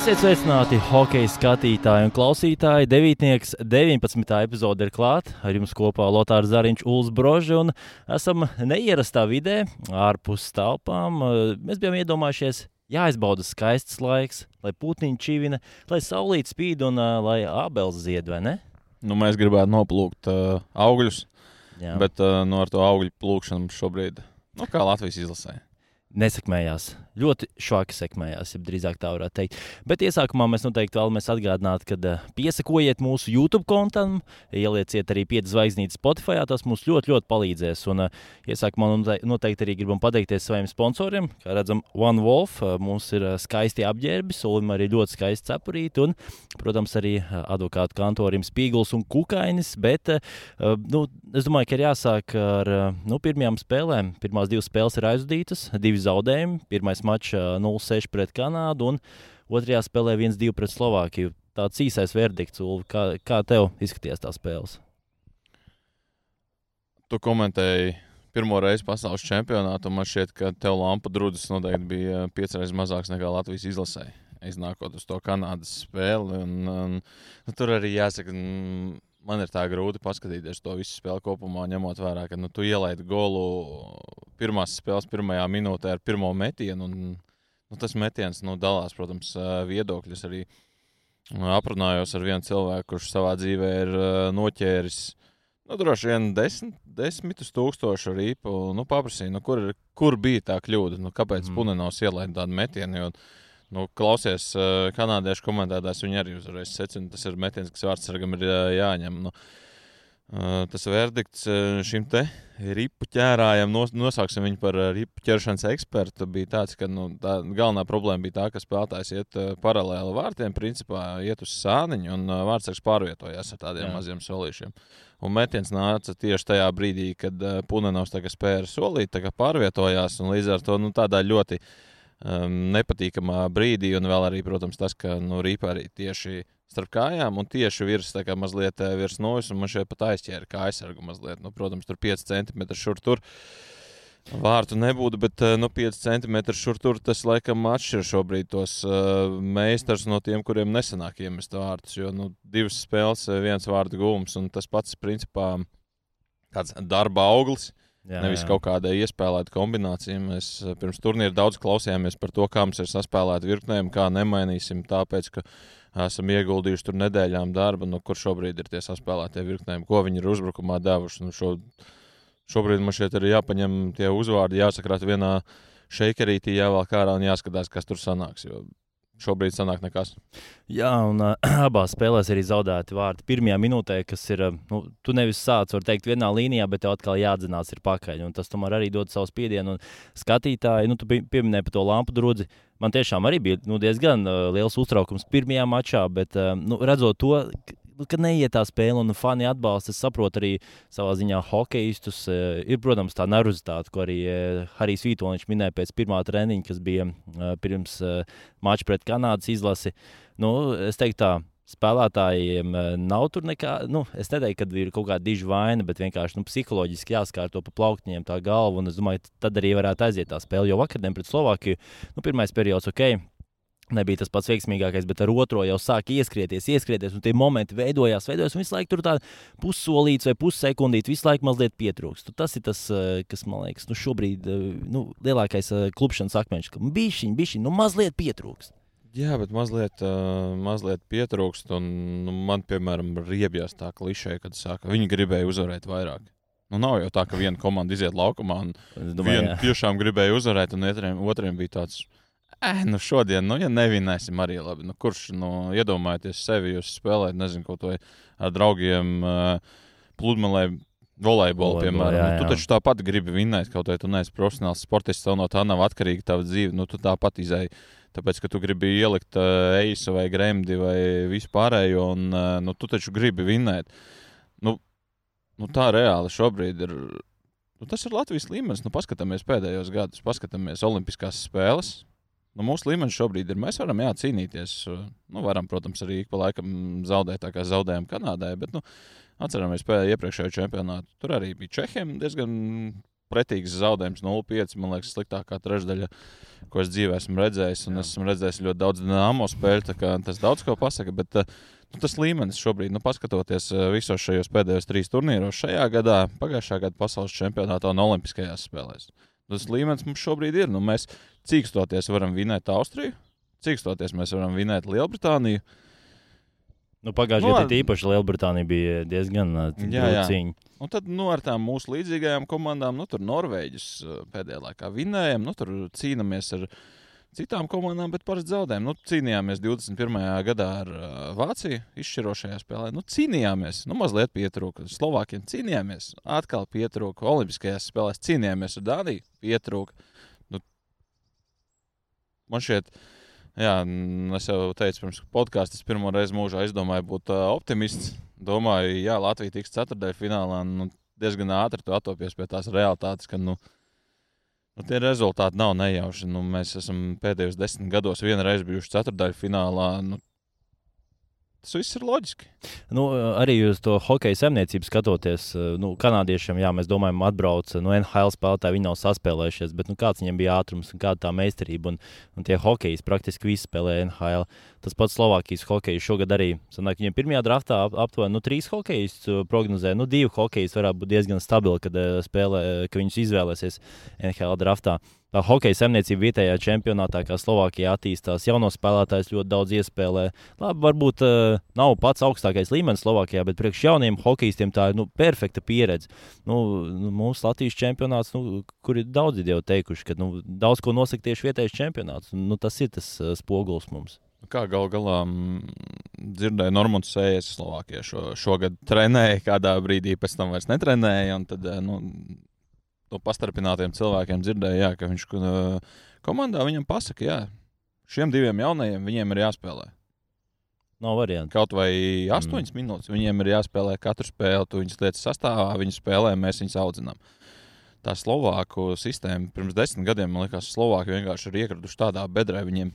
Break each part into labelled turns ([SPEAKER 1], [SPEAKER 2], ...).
[SPEAKER 1] Esiet sveicināti hokeja skatītāji un klausītāji. Devītnieks 19. epizode ir klāta. Ar jums kopā Lotārs Zariņš, Uls Broži un esam neierastā vidē, ārpus telpām. Mēs bijām iedomājušies, jāizbauda skaists laiks, lai putniņi čivina, lai saulīt spīd un uh, lai abels zied, vai ne?
[SPEAKER 2] Nu, mēs gribētu noplūkt uh, augļus,
[SPEAKER 1] Jā.
[SPEAKER 2] bet uh, no ar to augļu plūkšanu šobrīd, nu, kā Latvijas izlasē.
[SPEAKER 1] Nesekmējās. Ļoti švaki sekmējās, ja drīzāk tā varētu teikt. Bet iesākumā mēs noteikti vēlamies atgādināt, ka uh, piesakojiet mūsu YouTube kontam, ielieciet arī 5 zvaigznītes Spotify. Tas mums ļoti, ļoti palīdzēs. Un uh, iesākumā note- noteikti arī gribam pateikties saviem sponsoriem. Kā redzam, One Wolf uh, mums ir skaisti apģērbi, Solim arī ļoti skaisti cepurīti. Un, protams, arī advokātu kantorim Spīgls un Kukainis. Bet nu, es domāju, ka ir jāsāk ar nu, pirmajām spēlēm. Pirmās divas spēles ir aizvadītas, divi zaudējumi. Pirmais mačs uh, 0-6 pret Kanādu un otrajā spēlē 1-2 pret Slovākiju. Tāds īsais verdikts, Ulvi, kā, kā tev izskatījās tās spēles?
[SPEAKER 2] Tu komentēji pirmo reizi pasaules čempionātu, un man šķiet, ka tev lampu drudzes noteikti bija piecreiz mazāks nekā Latvijas izlasē. Iznākot uz to Kanādas spēli. Un, un, nu, tur arī jāsaka, mm, man ir tā grūti paskatīties to visu spēli kopumā, ņemot vērā, ka nu, tu ielaidi golu pirmās spēles pirmajā minūtē ar pirmo metienu. Un, nu, tas metiens nu, dalās, protams, viedokļus arī. Aprunājos ar vienu cilvēku, kurš savā dzīvē ir noķēris nu, droši vien desmit, desmitus tūkstošu rīpu. Nu, paprasīju, nu, kur, ir- kur bija tā kļūda? Nu, kāpēc
[SPEAKER 1] Mm.
[SPEAKER 2] mm. Punenovs ielaida tādu metienu? Jo, nu, klausies, uh, kanādiešu komentētājs, viņi arī uzreiz secina, tas ir metiens, kas vārdsargam ir uh, jāņem. Nu, uh, tas verdikts šim te ripu ķērājam, nos, nosauksim viņu par ripu ķeršanas ekspertu, bija tāds, ka nu, tā galvenā problēma bija tā, ka spēlētājs iet paralēli vārtiem, principā iet uz sāniņu, un vārdsargs pārvietojās ar tādiem
[SPEAKER 1] Jā.
[SPEAKER 2] Maziem solīšiem. Un metiens nāca tieši tajā brīdī, kad Punenovs kā spēra solīt, tā kā pārvietojās, un līdz ar to nu, tādā ļoti um, nepatīkamā brīdī, un vēl arī, protams, tas, ka nu, rīpa arī tieši starp kājām un tieši virs, tā kā mazliet eh, virs nojas, un man šeit pat aizķēra kā aizsargu mazliet. Nu, protams, tur 5 centimetri šur tur. Vārtu nebūtu, bet eh, nu, 5 centimetri šur tur tas laikam atšķir šobrīd tos uh, meistars no tiem, kuriem nesanāk iemest vārtus. Jo nu, divas spēles, viens vārdu gūms un tas pats principā kāds darba auglis.
[SPEAKER 1] Jā,
[SPEAKER 2] Nevis kaut kāda iespēlēta kombinācija. Mēs eh, pirms turnīra daudz klausījāmies par to, kā mums ir saspēlēta virknēm, kā nemainīsim, tāpēc, ka esam ieguldījuši tur nedēļām darba, nu, kur šobrīd ir tie saspēlētie virknēm, ko viņi ir uzbrukumā devuši. Nu, šo, šobrīd man šeit ir jāpaņem tie uzvārdi, jāsakrāt vienā šeikerītī, jāvēl ārā un jāskatās, kas tur sanāks. Jo šobrīd sanāk nekas.
[SPEAKER 1] Jā, un uh, abās spēlēs arī zaudēti vārti. Pirmajā minūtē, kas ir, nu, tu nevis sāc, var teikt, vienā līnijā, bet tev atkal jādzinās ir pakaļ. Un tas tomēr arī dod savu spiedienu. Un skatītāji, nu, tu pi- pieminēji par to lampu drudzi. Man tiešām arī bija nu, diezgan uh, liels uztraukums pirmajā mačā, bet uh, nu, redzot to, ka- neiet tā spēle un fani atbalsta, es saprotu arī savā ziņā hokeistus. Uh, ir, protams, tā nervozitāte, ko arī uh, Harijs Vītoniņš minēja pēc pirmā treniņa, kas bija uh, pirms mača pret Kanādas izlasi. Nu, es teiktu, tā spēlētājiem nav tur nekā. Nu, es neteiktu, ka ir kaut kāda diža vaina, bet vienkārši nu, psiholoģiski jāskārto pa plauktiem tā galva. Un es domāju, tad arī varētu aiziet tā spēle. Jo vakardien pret Slovākiju, nu, pirmais periods, ok. Nebija tas pats veiksmīgākais, bet ar otro jau sāk ieskrieties, ieskrieties, un tie momenti veidojās, veidojās. Un visu laiku tur tāda pussolīts vai pussekundīte, visu laiku mazliet pietrūkst. Tu Tas ir tas, eh, kas man liekas, nu, šobrīd eh, nu, lielākais eh, klupšanas akmeņš, ka bišķiņ, bišķiņ, nu, mazliet pietrūkst.
[SPEAKER 2] Jā, bet mazliet, uh, mazliet pietrūkst. Un, nu, man, piemēram, riebjās tā klišē, kad saka, viņi gribēja uzvarēt vairāk. Nu, nav jau tā, ka viena komanda iziet laukumā un
[SPEAKER 1] domāju,
[SPEAKER 2] viena
[SPEAKER 1] jā.
[SPEAKER 2] tiešām gribēja uzvarēt, un otriem, otriem bija tāds. Eh, nu šodien, nu, ja nevinēsim arī labi, nu, kurš, nu, iedomājieties sevi, jūs spēlējat, nezinu, kaut vai ar draugiem uh, pludmalē, volejbolu, piemēram.
[SPEAKER 1] jā,
[SPEAKER 2] Nu, tu
[SPEAKER 1] jā.
[SPEAKER 2] taču tāpat gribi vinnēt, kaut vai tu neesi profesionāls sportists, tev no tā nav atkarīga tava dzīve, nu, tu tāpat izēji. Tāpēc, ka tu gribi ielikt uh, eisu vai gremdi vai vispārējo, un uh, nu, tu taču gribi vinnēt. Nu, nu, tā reāli šobrīd ir. Nu, tas ir Latvijas līmenis. Nu, paskatāmies pēdējos gados, paskatāmies Olimpiskās spēles. Nu, mūsu līmenis šobrīd ir. Mēs varam jā, cīnīties. uh, Nu, varam, protams, arī ik pa laikam zaudēt, tā kā zaudējām Kanādai. Bet, nu, atceramies pēdējo iepriekšējo čempionātu. Tur arī bija Čehiem diezgan pretīgs zaudējums 0,5. Man liekas, sliktākā trešdaļa, ko es dzīvē esmu redzējis. Un Jā. esmu redzējis ļoti daudz dīnāmo spēļu. Tas daudz ko pasaka. Bet, uh, nu, tas līmenis šobrīd, nu, paskatoties uh, visos šajos pēdējos trīs turnīros, šajā gadā, pagājušā gada pasaules čempionātā un Olimpiskajās spēlēs. Tas līmenis mums šobrīd ir. Nu, mēs cīkstoties varam vinēt Austriju, cīkstoties mēs varam vinēt Lielbritāniju.
[SPEAKER 1] Nu, Pagājušajā gadā nu, īpaši Lielbritānija bija diezgan cīņa.
[SPEAKER 2] Un tad nu, ar tām mūsu līdzīgajām komandām, nu, tur Norvēģis pēdējā laikā vinējām, nu, tur cīnāmies ar citām komandām, bet parasti zaudējām. Nu, cīnījāmies 21. gadā ar uh, Vāciju izšķirošajā spēlē. Nu, cīnījāmies, nu, mazliet pietrūka. Slovākiem cīnījāmies, atkal pietrūka. Olimpiskajās spēlēs cīnījāmies ar Dāniju, pietrūka. Man šķiet, Jā, es jau teicu, pirms podkāstā es pirmo reizi mūžā izdomāju būt uh, optimists. Domāju, jā, Latvija tiks ceturtajā finālā. Nu, diezgan ātri tu atopies pie tās realitātes, ka nu, nu, tie rezultāti nav nejauši. Nu, mēs esam pēdējos desmit gados vienreiz bijuši ceturtajā finālā. Nu, Tas viss ir loģiski.
[SPEAKER 1] Nu, arī uz to hokeja saimniecību skatoties, nu, kanādiešiem, jā, mēs domājam, atbrauc no NHL spēlētāji, viņi nav saspēlējušies, bet nu, kāds viņiem bija ātrums un kāda tā meistarība. Un, un tie hokeji praktiski visi spēlē NHL. Tas pats Slovākijas hokeja šogad arī. Sanāk, viņiem pirmajā draftā aptuveni nu, trīs hokejus prognozē. Nu, divi hokejus varētu būt diezgan stabili, kad, spēlē, ka viņus izvēlēsies NHL draftā tā hokeja saimniecība vietējā čempionātā, kā Slovākijā attīstās. Jauno spēlētājs ļoti daudz iespēlē. Labi, varbūt uh, nav pats augstākais līmenis Slovākijā, bet priekš jauniem hokeistiem tā ir nu, perfekta pieredze. Nu, nu, mūsu Latvijas čempionāts, nu, kur ir daudzi jau teikuši, ka nu, daudz ko nosaka tieši vietējais čempionāts. Nu, tas ir tas uh, spogulis mums.
[SPEAKER 2] Kā gal galā dzirdēju, Normons Sējas Slovākijā šo, šogad trenēja, kādā brīdī pēc tam vairs netrenēja. Tad, nu, no pastarpinātiem cilvēkiem dzirdēju, jā, ka viņš komandā viņam pasaka, jā, šiem diviem jaunajiem viņiem ir jāspēlē.
[SPEAKER 1] Nav variantu.
[SPEAKER 2] Kaut vai 8 mm. minūtes viņiem ir jāspēlē katru spēli, tu viņus lietas sastāvā, viņi spēlē, mēs viņus audzinām. Tā Slovāku sistēma pirms desmit gadiem, man liekas, Slovāki vienkārši ir iekrituši tādā bedrē. Viņiem,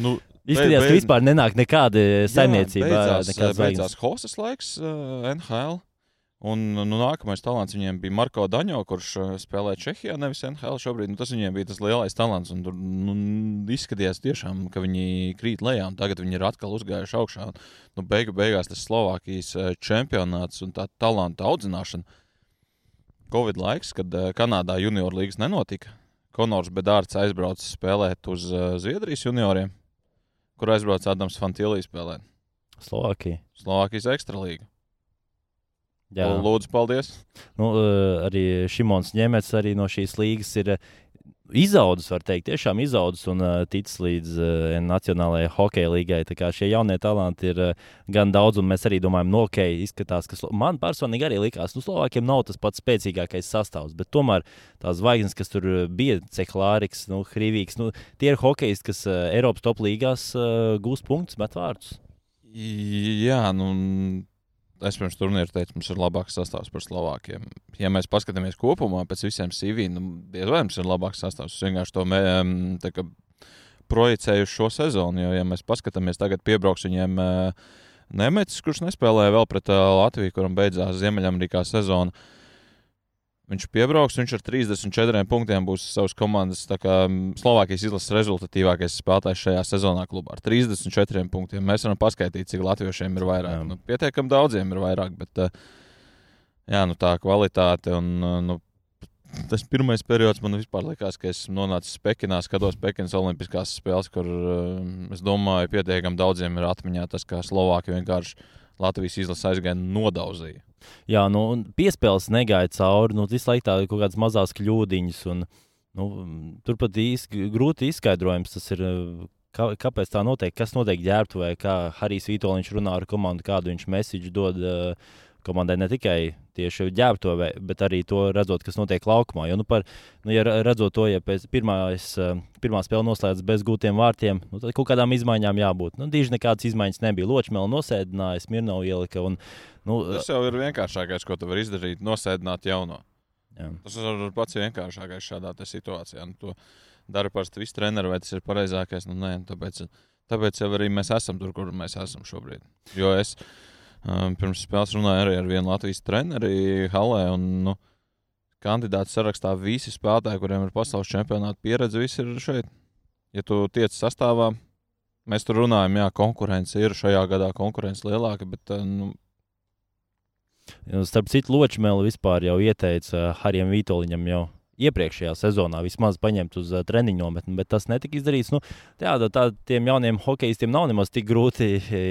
[SPEAKER 1] nu, Izskatījās, beid... ka vispār nenāk nekāda saimniecība.
[SPEAKER 2] Jā, beidzās, beidzās Hosas laiks uh, NHL. Un nu, nākamais talants viņiem bija Marko Daņo, kurš uh, spēlē Čehijā, nevis NHL. Šobrīd nu, tas viņiem bija tas lielais talants. Un, tur nu, izskatījās, tiešām, ka viņi krīt lejā, un tagad viņi ir atkal uzgājuši augšā. Un, nu, beigu, beigās tas Slovākijas uh, čempionāts un tā talanta audzināšana. Covid laiks, kad uh, Kanādā junior līgas nenotika. Konors Bedārds aizbrauca spēlēt uz Zviedrijas junioriem, kur aizbrauca Adams Fantīlīs spēlēt.
[SPEAKER 1] Slovākija.
[SPEAKER 2] Slovākijas ekstralīga. Jā. Lūdzu, paldies.
[SPEAKER 1] Nu, eh, arī Šimons Ņemets arī no šīs līgas ir eh, izaudzis, var teikt, tiešām izaudzis un uh, ticis līdz Nacionālajai hokeja līgai. Tā kā šie jaunie talanti ir gan daudz, un mēs arī domājam, no ok, izskatās, ka man personīgi arī likās, ka nu, Slovākiem nav tas pats spēcīgākais sastāvs, bet tomēr tās zvaigznes, kas tur bija, Ceklāriks, nu, Hrīvīgs, nu, tie ir hokejisti, kas Eiropas top līgās gūs punktus, met vārdus.
[SPEAKER 2] Jā, nu Es pirms turnīra teicu, mums ir labāks sastāvs par Slovākiem. Ja mēs paskatāmies kopumā pēc visiem CV, nu, diez vai mums ir labāks sastāvs. Es vienkārši to mē, kā, projicēju šo sezonu. Jo, ja mēs paskatāmies, tagad piebrauks viņiem Nemets, kurš nespēlēja vēl pret Latviju, kuram beidzās Ziemeļamerikā sezona. Viņš piebrauks, viņš ar 34 punktiem būs savas komandas kā, Slovākijas izlases rezultatīvākais spēlētājs šajā sezonā klubā. Ar 34 punktiem mēs varam paskaidrot, cik latviešiem ir vairāk. Jā. Nu, pietiekami daudziem ir vairāk, bet jā, nu, tā kvalitāte un nu, tas pirmais periods man vispār likās, ka esmu nonācis Pekinā, skatos Pekinas Olimpiskās spēles, kur es domāju, pietiekami daudziem ir atmiņā tas, kā Slovākija vienkārši Latvijas izlase aizgāja nodauzīja.
[SPEAKER 1] Jā, nu, piespēles negāja cauri. Nu, visu laiku tādas kaut kādas mazas kļūdiņas. Un, nu, turpat īsti grūti izskaidrojams tas ir. Kā, kāpēc tā notiek? Kas notiek ģērbtuvē? Kā Harijs Vitoļņš runā ar komandu, kādu viņš mēsīju dod uh, komandai ne tikai tieši ģērbto, bet arī to redzot, kas notiek laukumā. Jo, nu, par, nu, ja redzot to, ja pēc pirmās, eh, pirmā spēle noslēdzas bez gūtiem vārtiem, nu, tad kaut kādām izmaiņām jābūt. Nu, Dīži nekādas izmaiņas nebija. Ločmēl nosēdināja, Smirnovu ielika. Un,
[SPEAKER 2] nu, Tas jau ir vienkāršākais, ko tu vari izdarīt, nosēdināt jauno. Jā. Tas ir pats vienkāršākais šādā situācijā. Nu, to dara parasti visi treneri, vai tas ir pareizākais. Nu, nē, tāpēc, tāpēc jau arī mēs esam tur, kur mēs esam šobrīd. Jo es esmu pirms spēles runāju arī ar vienu Latvijas treneri Halē. Un, nu, kandidātu sarakstā visi spēlētāji, kuriem ir pasaules čempionāta pieredze, visi ir šeit. Ja tu tiec sastāvā, mēs tur runājam, jā, konkurence ir šajā gadā konkurence lielāka, bet nu,
[SPEAKER 1] Starp citu, Ločmēlu vispār jau ieteica Harijam Vitoļņam jau iepriekšējā sezonā vismaz paņemt uz uh, treniņu nometni, bet tas netika izdarīts. Nu, jā, tā, tiem jauniem hokeistiem nav nemaz tik grūti,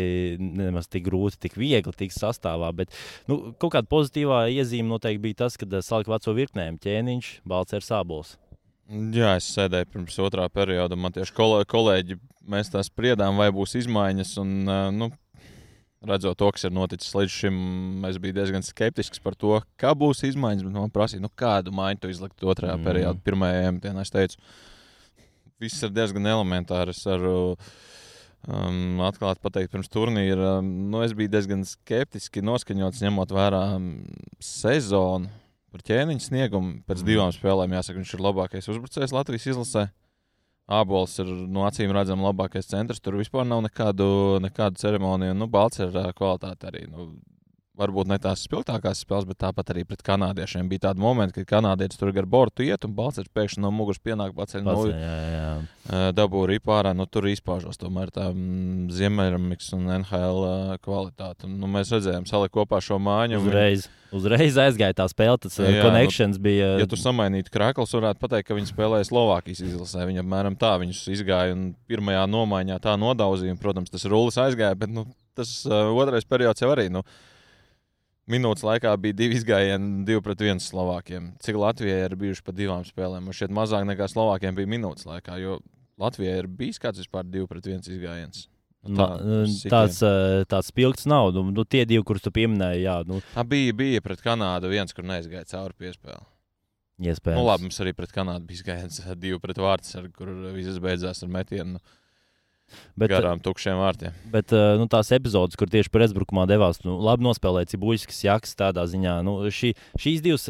[SPEAKER 1] nemaz tik grūti, tik viegli tikt sastāvā. Bet nu, kaut kāda pozitīvā iezīme noteikti bija tas, ka salika veco virknēm ķēniņš, balts ar sābols.
[SPEAKER 2] Jā, es sēdēju pirms otrā perioda. Man tieši kolēģi, mēs tā spriedām, vai būs izmaiņas. Un, nu, redzot to, kas ir noticis līdz šim, es biju diezgan skeptisks par to, kā būs izmaiņas. Man prasīja, nu, kādu maiņu tu izlikt otrajā mm. periodā, pirmajā ēmtienā. Es teicu, viss ir diezgan elementāri. Es varu um, atklāt pateikt, pirms turnīra um, nu, es biju diezgan skeptiski noskaņots, ņemot vērā um, sezonu par ķēniņa sniegumu. Pēc mm. divām spēlēm jāsaka, viņš ir labākais uzbrucējs Latvijas izlasē. Abols ir no acīm redzams labākais centrs. Tur vispār nav nekādu, nekādu ceremoniju. Nu, Balts ir kvalitāte arī. Nu, varbūt ne tās spilgtākās spēles, bet tāpat arī pret kanādiešiem bija tādi momenti, kad kanādietis tur gar bortu iet un balts pēkšņi no muguras pienāk paceļ no dabū ripā ārā. Nu, tur izpaužos tomēr tā mm, Ziemeļamiks un NHL kvalitāte. Nu, mēs redzējām, salikt kopā šo māju.
[SPEAKER 1] Uzreiz. Viņi... Uzreiz aizgāja tā spēle, tas jā, konekšņs nu, bija.
[SPEAKER 2] Ja tu samainītu krāklus, varētu pateikt, ka viņi spēlēja Slovākijas izlasē. Viņa apmēram tā viņus izgāja un pirmajā nomaiņā tā nodauzīja. Protams, tas rullis aizgāja, bet nu, tas uh, otrais periods jau arī. Nu, minūtes laikā bija divi izgājieni, divi pret vienu Slovākiem. Cik Latvijai ir bijuši pa divām spēlēm? Man šķiet, mazāk nekā Slovākiem bija minūtes laikā, jo Latvijai ir bijis kāds vispār divi pret viens izgājiens.
[SPEAKER 1] Nu, tā, nu, tāds, tāds spilgts nav. Nu, nu, tie divi, kurus tu pieminēji, jā. Nu.
[SPEAKER 2] A, bija, bija pret Kanādu viens, kur neizgāja cauri piespēli.
[SPEAKER 1] Iespējams.
[SPEAKER 2] Nu, labi, mums arī pret Kanādu bija gājiens divi pret vārds, kur viss beidzās ar metienu. Nu. Bet, garām tukšiem vārtiem.
[SPEAKER 1] Bet nu, tās epizodes, kur tieši pretbrukumā devās, nu, labi nospēlēja Cibuļskis, Jaks, tādā ziņā. Nu, šī, šīs divas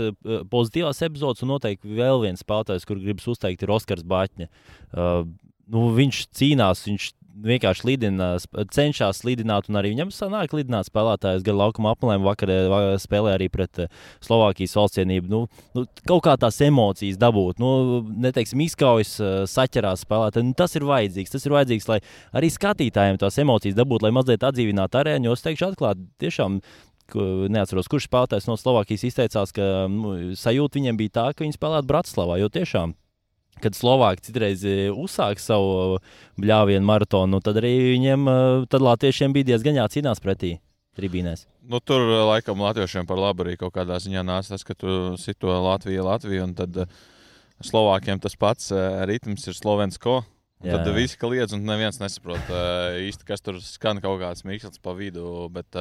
[SPEAKER 1] pozitīvās epizodes, un noteikti vēl viens spēlētājs, kur gribas uzteikt, ir Oskars Bāķņa. Uh, nu, viņš cīnās, viņš vienkārši lidina, cenšas lidināt, un arī viņam sanāk lidināt spēlētājus gar laukuma apmelēm. Vakar spēlē arī pret Slovākijas valstsienību. Nu, nu, kaut kā tās emocijas dabūt, nu, neteiksim, izkaujas, saķerās spēlētāji. Nu, tas ir vajadzīgs. Tas ir vajadzīgs, lai arī skatītājiem tās emocijas dabūtu, lai mazliet atdzīvinātu arēnu. Jo es teikšu, atklāti, tiešām neatceros, kurš spēlētājs no Slovākijas izteicās, ka nu, sajūta viņiem bija tā, ka viņi spēlētu Bratislavā. Jo tiešām kad Slovāki citreiz e, uzsāka savu bļāvienu maratonu, nu, tad arī viņiem, e, tad latviešiem bija diezgan jācīnās pretī tribīnēs.
[SPEAKER 2] Nu, tur e, laikam latviešiem par labu arī kaut kādā ziņā nāca tas, ka tu sito Latviju, Latviju, un tad Slovākiem tas pats ritms ir slovensko. Jā, tad jā. visi kliedz, un neviens nesaprot īsti, kas tur skan kaut kāds mīksts pa vidu. Bet,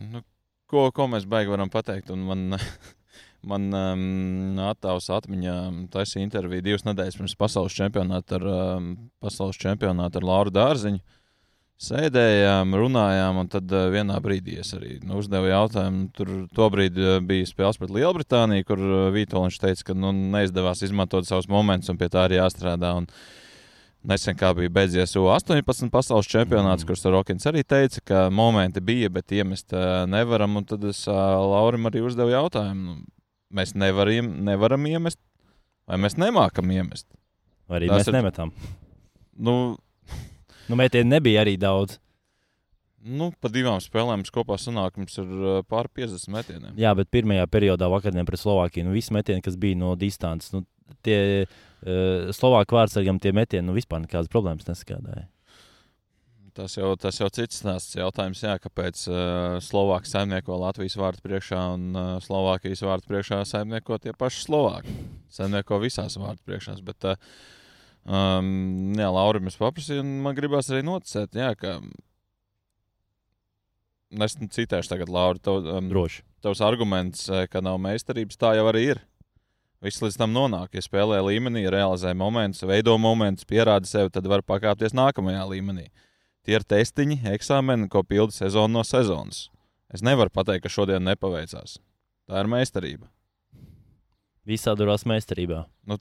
[SPEAKER 2] nu, ko, ko mēs baigi varam pateikt? Un man Man um, attēls atmiņā taisīja interviju divas nedēļas pirms pasaules čempionāta ar, um, pasaules čempionātu ar Lauru Dārziņu. Sēdējām, runājām, un tad uh, vienā brīdī es arī nu, uzdevu jautājumu. Tur tobrīd uh, bija spēles pret Lielbritāniju, kur uh, Vitoļņš teica, ka nu, neizdevās izmantot savus momentus, un pie tā arī jāstrādā. Un, Nesen kā bija beidzies U-18 pasaules čempionāts, mm. kurš Rokins arī teica, ka momenti bija, bet iemest uh, nevaram. Tad es uh, Laurim arī uzdevu jautājumu, nu, mēs nevaram, nevaram iemest, vai mēs nemākam iemest.
[SPEAKER 1] Vai arī Tas mēs ir... nemetam.
[SPEAKER 2] Nu,
[SPEAKER 1] nu, metienu nebija arī daudz.
[SPEAKER 2] Nu, pa divām spēlēm kopā sanāk, mums ir pār 50 metieniem.
[SPEAKER 1] Jā, bet pirmajā periodā vakarā pret Slovākiju, nu, visi metieni, kas bija no distances, nu, tie uh, Slovāku vārdsargam tie metieni, nu, vispār nekādas problēmas neskādāja.
[SPEAKER 2] Tas jau, tas jau cits stāsts. Jautājums, jā, kāpēc uh, Slovākija saimnieko Latvijas vārdu priekšā un uh, Slovākijas vārdu priekšā saimnieko tie paši Slovāki. Saimnieko visās vārdu priekšās. Bet, uh, um, jā, Laurim es paprasīju, un man gribās arī noticēt, jā, ka. Es citēšu tagad, Laura, tev, um,
[SPEAKER 1] Droši.
[SPEAKER 2] tavs arguments, ka nav meistarības, tā jau arī ir. Viss līdz tam nonāk. Ja spēlē līmenī, realizē momentus, veido momentus, pierāda sevi, tad var pakāpties nākamajā līmenī. Uh, Tie ir testiņi, eksāmeni, ko pilda sezona no sezonas. Es nevaru pateikt, ka šodien nepaveicās. Tā ir meistarība.
[SPEAKER 1] Visā durās meistarībā.
[SPEAKER 2] Nu,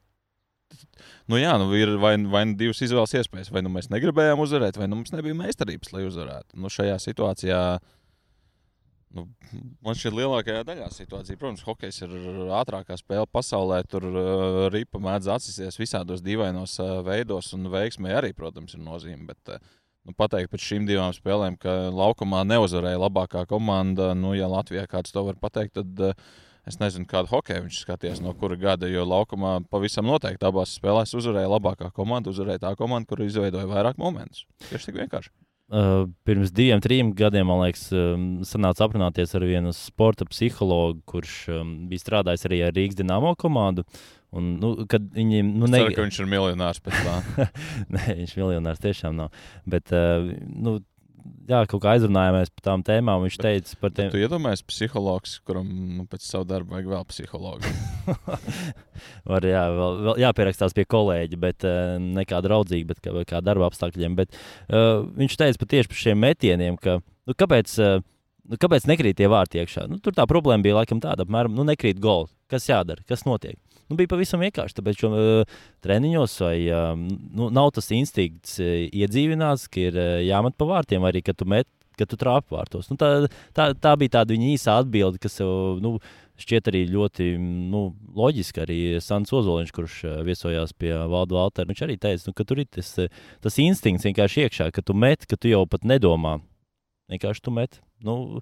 [SPEAKER 2] nu jā, nu ir vai, vai nu divas izvēles iespējas. Vai nu mēs negribējām uzvarēt, vai nu mums nebija meistarības, lai uzvarētu. Nu, šajā situācijā Nu, man šķiet, lielākajā daļā situācija, protams, hokejs ir ātrākā spēle pasaulē. Tur uh, ripa mēdz atsisties visādos dīvainos uh, veidos, un veiksmē arī, protams, ir nozīme. Bet, uh, nu, pateikt pēc šīm divām spēlēm, ka laukumā neuzvarēja labākā komanda, nu, ja Latvijā kāds to var pateikt, tad uh, es nezinu, kādu hokeju viņš skatījās, no kura gada. Jo laukumā pavisam noteikti abās spēlēs uzvarēja labākā komanda, uzvarēja tā komanda, kur izveidoja vairāk momentus. Tieši tik vienkārši.
[SPEAKER 1] Uh, pirms diviem, trim gadiem, man liekas, um, sanāca aprunāties ar vienu sporta psihologu, kurš um, bija strādājis arī ar Rīgas dīnāmo komandu. Un, nu, kad viņi, nu,
[SPEAKER 2] ne... ceru, ka viņš ir miljonārs pēc tam.
[SPEAKER 1] Nē, viņš miljonārs tiešām nav. Bet, uh, nu, jā, kaut kā aizrunājāmies par tām tēmām. Viņš teica, par tiem.
[SPEAKER 2] Tu iedomājies, psihologs, kuram nu, pēc savu darbu vajag vēl psihologu.
[SPEAKER 1] Var, jā, vēl, vēl jāpierakstās pie kolēģa, bet uh, ne kā draudzīgi, bet kā, kā darba apstākļiem. Bet, uh, viņš teica pat tieši par šiem metieniem, ka nu, kāpēc. Uh, Nu, kāpēc nekrīt tie vārti iekšā? Nu, tur tā problēma bija laikam tāda, apmēram, nu, nekrīt goli. Kas jādara? Kas notiek? Nu, bija pavisam vienkārši. Tāpēc šo, uh, treniņos vai, uh, nu, nav tas instinkts uh, iedzīvināts, ka ir uh, jāmet pa vārtiem, arī kad tu met, kad tu trāpi vārtos. Nu, tā, tā, tā bija tāda viņa īsa atbilde, kas uh, nu, šķiet arī ļoti nu, loģiski. Arī Sants Ozoliņš, kurš uh, viesojās pie Valdu Altera, viņš arī teica, nu, ka tur ir tas, tas instinkts vienkārši iekšā, ka tu met, ka tu jau pat nedomā. Vienkārši tu met. Nu,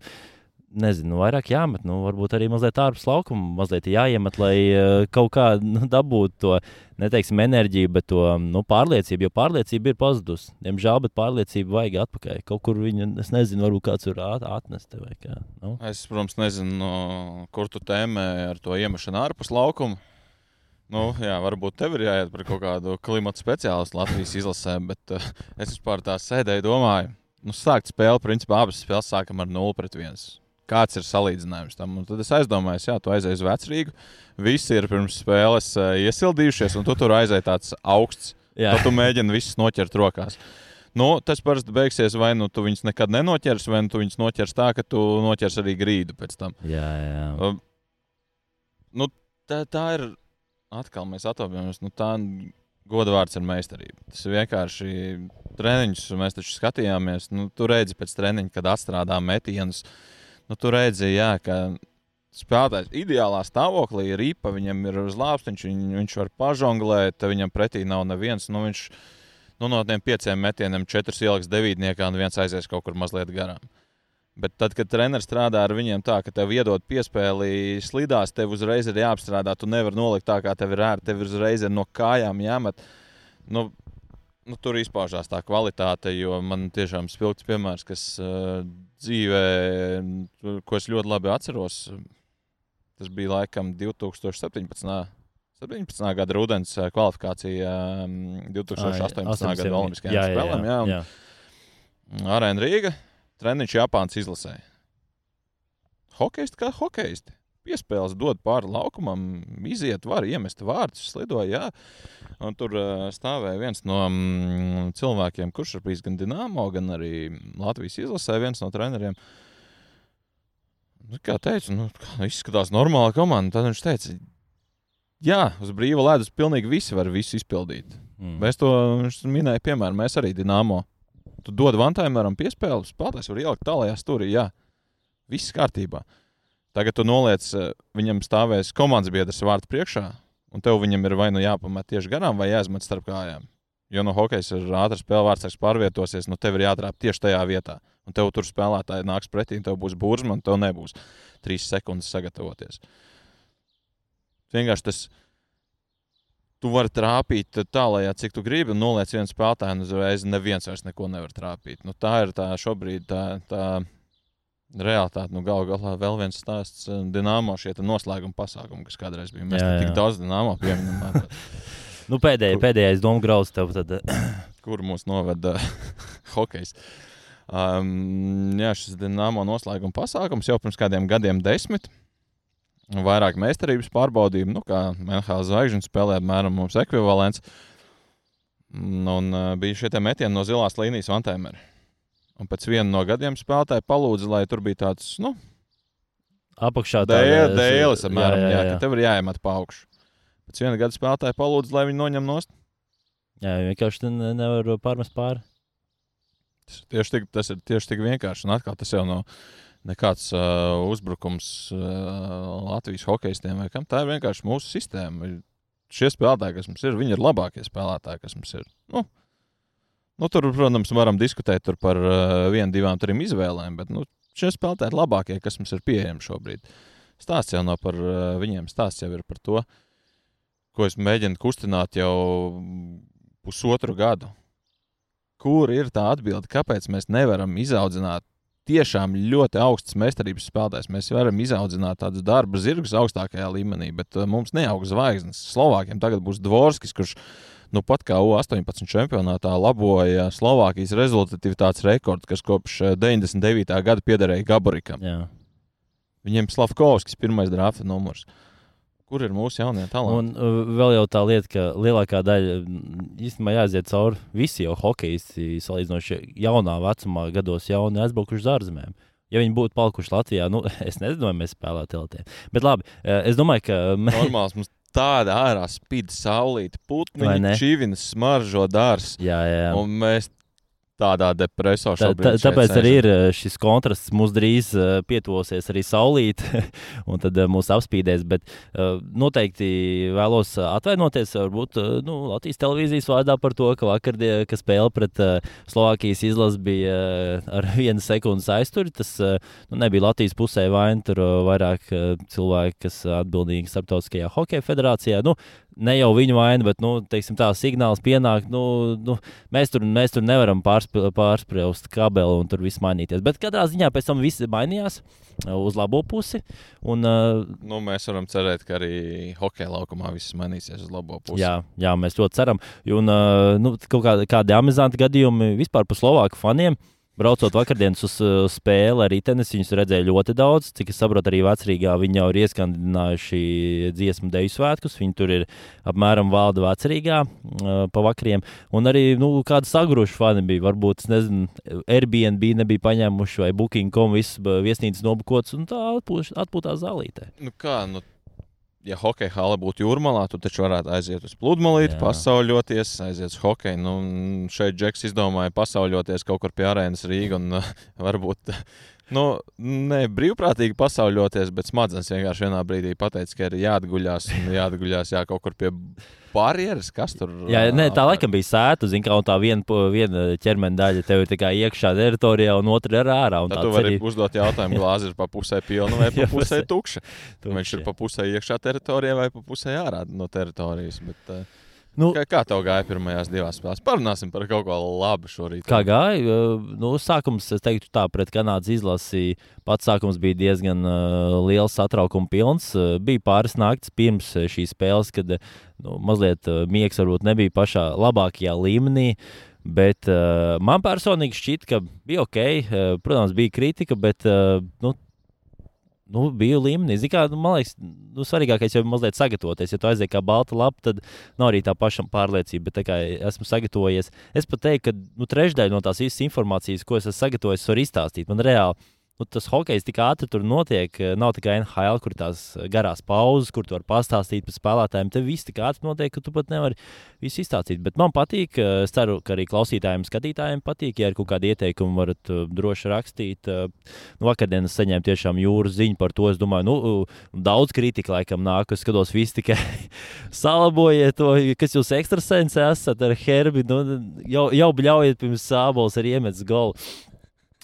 [SPEAKER 1] nezinu, vairāk jāmet. Nu, varbūt arī mazliet ārpus laukuma, mazliet jāiemet, lai uh, kaut kā nu, dabūtu to, neteiksim, enerģiju, bet to nu, pārliecību. Jo pārliecība ir pazudusi. Diemžēl, bet pārliecību vajag atpakaļ. Kaut kur viņa, es nezinu, varbūt kāds ir atnest. Kā, nu.
[SPEAKER 2] Es, protams, nezinu, kur tu tēmē ar to iemešanu ārpus laukuma. Nu, jā, varbūt tev ir jāiet par kaut kādu klimatu speciālistu Latvijas izlasē, bet uh, es vispār tā sēdēju, domāju, nu, sākt spēli. Principā abas spēles sākam ar 0 pret 1 kāds ir salīdzinājums tam. Un tad es aizdomājos, jā, tu aizēji uz vecrīgu, visi ir pirms spēles uh, iesildījušies, un tu tur aizēji tāds augsts. Jā. Tad tu mēģini visus noķert rokās. Nu, tas parasti beigsies, vai nu tu viņus nekad nenoķers, vai nu tu viņus noķers tā, ka tu noķers arī grīdu pēc tam.
[SPEAKER 1] Jā, jā.
[SPEAKER 2] Uh, nu, tā, tā ir atkal mēs atopjamies. Nu, tā goda vārds ir meistarība. Tas vienkārši treniņš, mēs taču skatījāmies. Nu, tu redzi pēc treniņa, kad atstrādā metienus. Uh, nu, tu redzi, jā, ka spēlētājs ideālā stāvoklī ir īpa, viņam ir uz lāpstiņš, viņ, viņš var pažonglēt, viņam pretī nav neviens. Nu, viņš nu, no tiem pieciem metieniem četras ieliks devītniekā un viens aizies kaut kur mazliet garām. Bet tad, kad treneris strādā ar viņiem tā, ka tev iedod piespēli slidās, tev uzreiz ir jāapstrādā. Tu nevari nolikt tā, kā tev ir ērti, tev uzreiz ir no kājām jāmet. Nu, nu, tur izpaužās tā kvalitāte, jo man tiešām spilgts piemērs, kas uh, dzīvē, ko es ļoti labi atceros. Tas bija laikam 2017. 17. gada rudens kvalifikācija 2018. Ai, gada Olimpiskajām spēlēm. Jā, jā. Arēna Rīga, treniņš Japānas izlasē. Hokejisti kā hokejisti piespēles dod pāri laukumam, iziet, var iemest vārdus, slidoja. Un tur stāvēja viens no mm, cilvēkiem, kurš ir bijis gan Dienāmo, gan arī Latvijas izlasē, viens no treneriem. Nu, kā teicu, nu, kā izskatās normāla komanda. Tad viņš teica, jā, uz brīva ledus pilnīgi visi var visu izpildīt. Mm. Mēs to minējām, piemēram, mēs arī Dienāmo. Tu dod Vantaimeram piespēli, spēlētājs var ielikt tālākajā stūrī, jā, viss kārtībā. Uh, Tagad tu noliec, eh, viņam stāvēs komandas biedrs vārtu priekšā, un tev viņam ir vai nu jāpamet tieši garām, vai jāizmet starp kājām. Jo no hokeja ir ātrs spēle, vārds pārvietosies, nu tev ir jātrāp tieši tajā vietā. Un tev tur spēlētāji nāks pretī, tev būs burzma, un tev nebūs trīs sekundes sagatavoties. Vienkārši tas tu vari trāpīt tālāk, cik tu gribi, un noliec vienu spēlētāju, un uzreiz neviens vairs neko nevar trāpīt. Nu, tā ir tā šobrīd tā. tā realitāte. Nu, Galu galā vēl viens stāsts eh, Dienāmo šie noslēguma pasākumi, kas kādreiz bija. Mēs jā, jā. tik daudz Dienāmo pieminam.
[SPEAKER 1] nu, pēdējais, kur, pēdējais domu grauds tev tad.
[SPEAKER 2] kur mūs noveda hokejs. Um, jā, šis Dienāmo noslēguma pasākums jau pirms kādiem gadiem desmit. Vairāk meistarības pārbaudījumu, nu, kā NHL zvaigžņu spēlē, apmēram mums ekvivalents. Un uh, bija šie metieni no zilās līnijas Vantēmera. Un pēc viena no gadiem spēlētāji palūdza, lai tur bija tāds, nu,
[SPEAKER 1] apakšā
[SPEAKER 2] tāds - dēlis, apmēram, jā, jā, jā. jā, ka tev ir jāiemet pa augšu. Pēc viena gada spēlētāji palūdza, lai viņi noņem nost.
[SPEAKER 1] Jā, vienkārši nevar pārmest pāri.
[SPEAKER 2] Tas, tieši tik, tas ir tieši tik vienkārši. Un atkal tas jau no nekāds uh, uzbrukums uh, Latvijas hokeistiem vai kam. Tā ir vienkārši mūsu sistēma. Šie spēlētāji, kas mums ir, viņi ir labākie spēlētāji, kas mums ir. Nu, nu, tur, protams, varam diskutēt par uh, vienu, divām, trim izvēlēm, bet nu, šie spēlētāji ir labākie, kas mums ir pieejami šobrīd. Stāsts jau nav par uh, viņiem, stāsts jau ir par to, ko es mēģinu kustināt jau pusotru gadu. Kur ir tā atbilde, kāpēc mēs nevaram izaudzināt tiešām ļoti augsts meistarības spēlētājs. Mēs varam izaudzināt tādus darba zirgus augstākajā līmenī, bet uh, mums neaug zvaigznes. Slovākiem tagad būs Dvorskis, kurš nu, pat kā U-18 čempionātā laboja Slovākijas rezultatīvitātes rekordu, kas kopš 99. Uh, gada piederēja Gaborikam. Jā. Viņiem Slavkovskis pirmais drafta numurs. Kur ir mūsu jaunie talanti?
[SPEAKER 1] Un uh, vēl jau tā lieta, ka lielākā daļa īstenībā jāiziet cauri visi jau hokeisti, salīdzinoši jaunā vecumā, gados jauni aizbraukuši uz ārzemēm. Ja viņi būtu palikuši Latvijā, nu, es nezinu, vai mēs spēlētu LT. Bet labi, es domāju, ka.
[SPEAKER 2] Normāls mums tāda ārā spīd saulīte, putni, čīvinas, smaržo dārsts.
[SPEAKER 1] Jā, jā.
[SPEAKER 2] Un mēs tādā depresijā.
[SPEAKER 1] Tā, tā, tāpēc arī ir eh, šis kontrasts. Mums drīz uh, pietuvosies arī saulīte, un tad uh, mūs apspīdēs. Bet uh, noteikti vēlos atvainoties varbūt nu, Latvijas televīzijas vārdā par to, ka vakar, kad spēle pret Slovākijas izlasi bija ar vienu sekundes aizturi. Tas nu, nebija Latvijas pusē vaina, tur vairāk cilvēki, kas atbildīgi starptautiskajā hokeja federācijā. Nu, ne jau viņu vaina, bet nu, teiksim, tā signāls pienāk. Nu, nu, mēs, tur, mēs tur nevaram pārspriest kabeli un tur viss mainīties. Bet katrā ziņā pēc tam viss mainījās uh, uz labo pusi. Un, uh,
[SPEAKER 2] nu, mēs varam cerēt, ka arī hokeja laukumā viss mainīsies uz labo pusi.
[SPEAKER 1] Jā, jā mēs ļoti ceram. Un, uh, nu, kaut kā, kādi amizanti gadījumi vispār par Slovāku faniem. Uh, Braucot vakardienas uz uh, spēli arī tenis, viņus redzēja ļoti daudz. Cik es saprotu, arī vecrīgā viņi jau ir ieskandinājuši dziesmu deju svētkus. Viņi tur ir apmēram valda vecrīgā uh, pa vakariem. Un arī nu, kādi sagruši fani bija. Varbūt, nezinu, Airbnb nebija paņēmuši vai Booking.com visas viesnīcas nobukots un tā atpūtās zālītē.
[SPEAKER 2] Nu kā, nu ja hokeja hala būtu jūrmalā, tad taču varētu aiziet uz pludmalīti, pasauļoties, aiziet uz hokeju. Nu, šeit Džeks izdomāja pasauļoties kaut kur pie arēnas Rīgā un varbūt. Nu, ne brīvprātīgi pasauļoties, bet smadzenes vienkārši vienā brīdī pateica, ka ir jāatguļās un jāatguļās jā, kaut kur pie barjeras, kas tur
[SPEAKER 1] ir. Jā, nē, tā laikam bija sēta, zin, kā, tā viena, viena ķermeņa daļa tev ir tikai iekšā teritorijā, un otra ir ārā.
[SPEAKER 2] Tad tu vari arī... uzdot jautājumu, glāze ir pa pusē pilna vai pa pusē tukša. Viņš ir pa pusē iekšā teritorijā vai pa pusē ārā no teritorijas. Bet, uh... Nu, kā, kā tev gāja pirmajās divās spēlēs? Parunāsim par kaut ko labu šorīt.
[SPEAKER 1] Kā gāja? Nu, sākums, es teiktu, tā pret Kanādas izlasi. Pats sākums bija diezgan uh, liels, satraukuma pilns. Uh, bija pāris naktis pirms šīs spēles, kad nu, mazliet uh, miegs varbūt nebija pašā labākajā līmenī. Bet uh, man personīgi šķiet, ka bija ok. Uh, protams, bija kritika, bet uh, nu, nu, biju līmenī. Zin, kā, nu, man liekas, nu, svarīgākais jau ir mazliet sagatavoties. Ja tu aizies kā balta lapa, tad nav arī tā paša pārliecība. Bet kā esmu sagatavojies, es pat teiktu, ka nu, trešdaļa no tās visas informācijas, ko es esmu sagatavojis, var izstāstīt. Man reāli nu, tas hokejs tik ātri tur notiek. Eh, nav tikai NHL, kur tās garās pauzes, kur tu vari pastāstīt par spēlētājiem. Te viss tik ātri notiek, ka tu pat nevari visu izstāstīt. Bet man patīk, eh, es ceru, ka arī klausītājiem, skatītājiem patīk. Ja ir kaut kādi ieteikumi, varat droši rakstīt. Nu, vakardien es saņēmu tiešām jūras ziņu par to. Es domāju, nu, daudz kritika laikam nāk. Es skatos, viss tikai salabojiet to, kas jūs ekstrasens esat ar Herbi. Nu, jau, jau bļaujiet pirms sābols ar iemetas golu.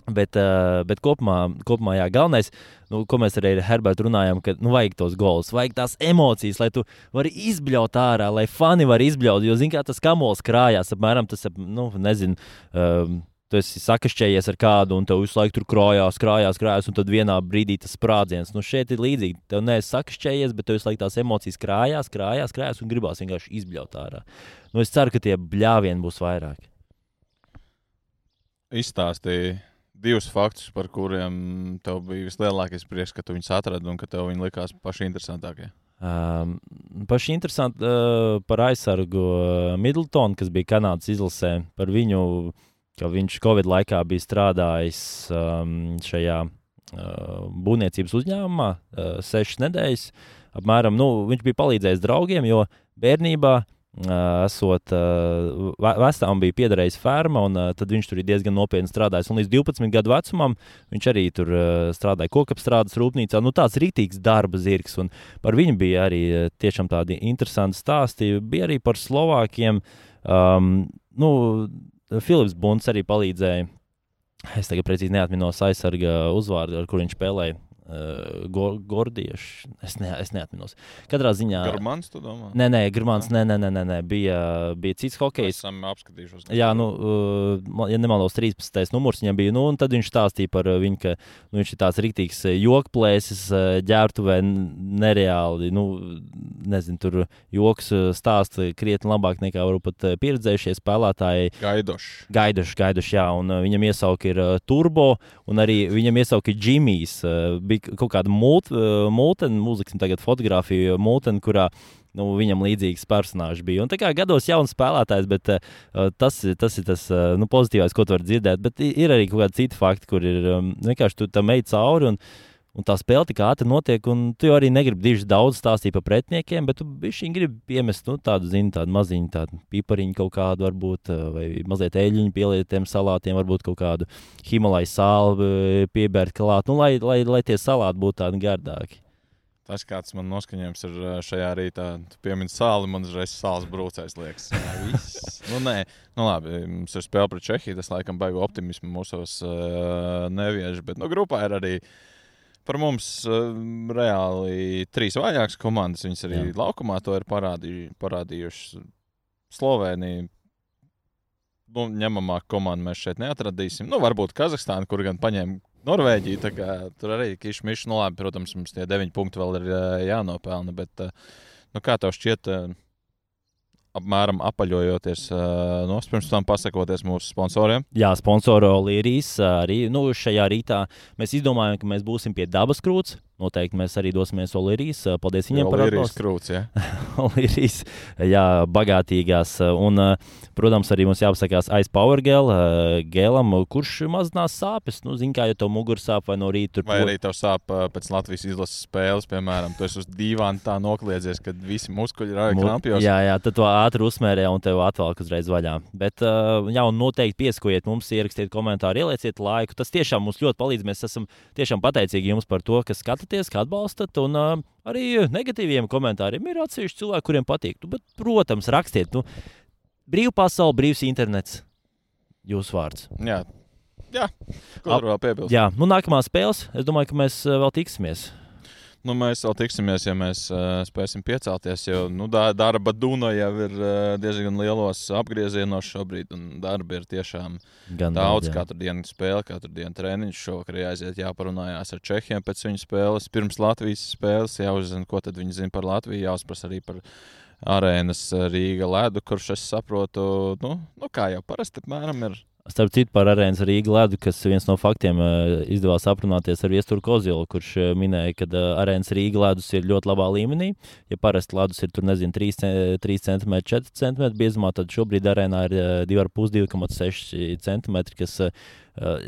[SPEAKER 1] Bet, uh, bet kopumā, kopumā jā, galvenais, nu, ko mēs arī ar Herbertu runājam, ka nu, vajag tos gols, vajag tās emocijas, lai tu vari izbļaut ārā, lai fani var izbļaut. Jo, zini, kā tas kamols krājās, apmēram tas, nu, nezinu. Um, Tu esi sakašķējies ar kādu, un tev visu laiku tur krājās, krājās, krājās, un tad vienā brīdī tas sprādziens. Nu, šeit ir līdzīgi. Tev neesi sakašķējies, bet tev visu laiku tās emocijas krājās, krājās, krājās, un gribās vienkārši izbļaut ārā. Nu, es ceru, ka tie bļāvieni būs vairāk.
[SPEAKER 2] Izstāstīja divus faktus, par kuriem tev bija vislielākais prieks, ka tu viņus atradi un ka tev viņi likās paši interesantākie.
[SPEAKER 1] Um, paši interesanti uh, par aizsargu uh, Middletonu, kas bija Kanādas izlasē. Par viņu, ka viņš Covid laikā bija strādājis um, šajā uh, būvniecības uzņēmumā uh, sešas nedēļas. Apmēram, nu, viņš bija palīdzējis draugiem, jo bērnībā Uh, esot vecām bija piederējis ferma, un tad viņš tur ir diezgan nopietni strādājis. Un līdz 12 gadu vecumam viņš arī tur strādāja kokapstrādes rūpnīcā. Nu, tāds rītīgs darba zirgs, un par viņu bija arī tiešām tādi interesanti stāsti. Bija arī par Slovākiem. Um, nu, Filips Bunts arī palīdzēja. Es tagad precīzi neatminos aizsarga uzvārdu, ar kur viņš spēlēja uh, go, Gordiešu. Es, ne, es neatceros. Katrā ziņā.
[SPEAKER 2] Garmans, tu domā?
[SPEAKER 1] Nē, nē, Grunmans, nē, nē, nē, nē, nē. Bija, bija cits hokejs.
[SPEAKER 2] Esam apskatījušies.
[SPEAKER 1] Jā, nu, uh, ja nemaldos, 13. numurs viņam bija. Nu, un tad viņš stāstīja par viņu, ka nu, viņš ir tāds rītīgs jokplēsis, ģērbtuvē nereāli. Nu, nezinu, tur joks stāsta krietni labāk nekā varbūt pieredzējušie spēlētāji.
[SPEAKER 2] Gaidošs.
[SPEAKER 1] Gaidošs, gaidošs, jā. Un viņam iesauka ir Turbo, un arī viņam iesauka ir Džimijs. Uh, bija kaut kāda mūtene, mūzikas, tagad fotografija mūtene, kurā nu, viņam līdzīgs personāžs bija. Un kā gados jauns spēlētājs, bet uh, tas, tas ir tas uh, nu, pozitīvais, ko tu vari dzirdēt. Bet ir arī kaut kādi citi fakti, kur ir um, vienkārši tu tam ej cauri. Un, Un tā spēle tik ātri notiek, un tu arī negribi diži daudz stāstīt par pretiniekiem, bet tu viņi gribi iemest nu, tādu, zini, tādu maziņu, tādu pipariņu kaut kādu, varbūt, vai mazliet eļļu pieliet tiem salātiem, varbūt kaut kādu Himalaju sāli piebērt klāt, nu, lai, lai, lai tie salāti būtu tādi gardāki.
[SPEAKER 2] Tas, kāds man noskaņojums ir šajā rītā, piemīt sāli, man uzreiz sāls brūcējs liekas. nu, nē, nu labi, mums ir spēle pret Čehiju, tas laikam baigo optimismu mūsos uh, neviež, bet nu, grupā ir arī par mums uh, reāli trīs vājākas komandas. Viņas arī Jā. laukumā to ir parādī, parādījušas. Slovenija. Nu, ņemamā komanda mēs šeit neatradīsim. Nu, varbūt Kazahstāna, kur gan paņēma Norvēģiju. Tur arī kišmiši, nu labi, protams, mums tie deviņi punkti vēl ir uh, jānopelna. Bet, uh, nu, kā tev šķiet, uh, apmēram apaļojoties no pirms tam pasakoties mūsu sponsoriem.
[SPEAKER 1] Jā, sponsoro Līrijas arī nu, šajā rītā mēs izdomājām, ka mēs būsim pie dabas krūts. Noteikti mēs arī dosimies Olīrijas. Paldies viņiem par
[SPEAKER 2] atbalstu. Krūts, ja?
[SPEAKER 1] Olīrijas, jā, bagātīgās. Un, protams, arī mums jāpasakās aiz Power Gel, gēlam, kurš mazinās sāpes. Nu, zin, kā jau tev mugur sāp vai no rīta.
[SPEAKER 2] Vai arī tev sāp pēc Latvijas izlases spēles, piemēram, tu esi uz dīvāna tā nokliedzies, kad visi muskuļi ir krampjos.
[SPEAKER 1] Jā, jā, tad to ātri uzmērē un tev atvelk uzreiz vaļā. Bet, jā, un noteikti pieskojiet mums, ierakstiet komentāru, ielieciet laiku. Tas tiešām mums ļoti palīdz. Mēs esam tiešām pateicīgi jums par to, ka skatāties skatāties, ka atbalstat. Un uh, arī negatīviem komentāriem ir atsevišķi cilvēki, kuriem patīk. Nu, bet, protams, rakstiet, nu, brīvā pasaule, brīvs internets. Jūsu vārds.
[SPEAKER 2] Jā, jā. ko tur vēl piebilst?
[SPEAKER 1] Jā, nu, nākamā spēles. Es domāju, ka mēs vēl tiksimies.
[SPEAKER 2] Nu, mēs vēl tiksimies, ja mēs uh, spēsim piecelties. Jo nu, darba dūna jau ir uh, diezgan lielos apgriezienos šobrīd. Darba ir tiešām Gan daudz. Jā. Katru dienu spēle, katru dienu treniņš. Šovakar jāaiziet, jāparunājās ar Čehiem pēc viņu spēles. Pirms Latvijas spēles jāuzzina, ko viņi zina par Latviju. Jāuzprasa arī par arēnas Rīga ledu, kurš es saprotu, nu, nu kā jau parasti apmēram ir
[SPEAKER 1] Starp citu, par arēnas Rīgas ledu, kas viens no faktiem izdevās aprunāties ar Viesturu Kozilu, kurš minēja, ka arēnas Rīgas ledus ir ļoti labā līmenī. Ja parasti ledus ir tur, nezinu, 3, 3 cm, 4 cm biezumā, tad šobrīd arēnā ir 2,5-2,6 cm, kas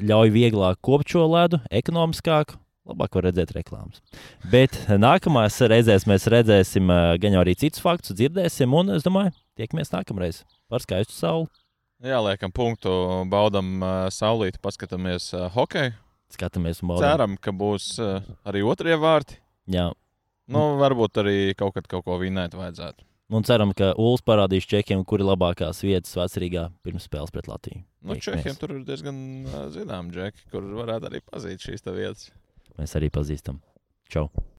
[SPEAKER 1] ļauj vieglāk kopt šo ledu, ekonomiskāku. Labāk var redzēt reklāmas. Bet nākamās reizēs mēs redzēsim gan arī citus faktus, dzirdēsim, un es domāju, tiekamies nākamreiz par skaistu sauli.
[SPEAKER 2] Jā, liekam, punktu, baudam uh, saulīti, paskatāmies uh, hokeju.
[SPEAKER 1] Skatāmies, baudam.
[SPEAKER 2] Ceram, ka būs uh, arī otrie vārti.
[SPEAKER 1] Jā.
[SPEAKER 2] Nu, varbūt arī kaut kad kaut ko vinēt vajadzētu.
[SPEAKER 1] Un ceram, ka Ulas parādīs čekiem, kur ir labākās vietas vecrīgā pirms spēles pret Latviju.
[SPEAKER 2] Nu, čekiem tur ir diezgan zināmi džeki, kur varētu arī pazīt šīs vietas.
[SPEAKER 1] Mēs arī pazīstam. Čau!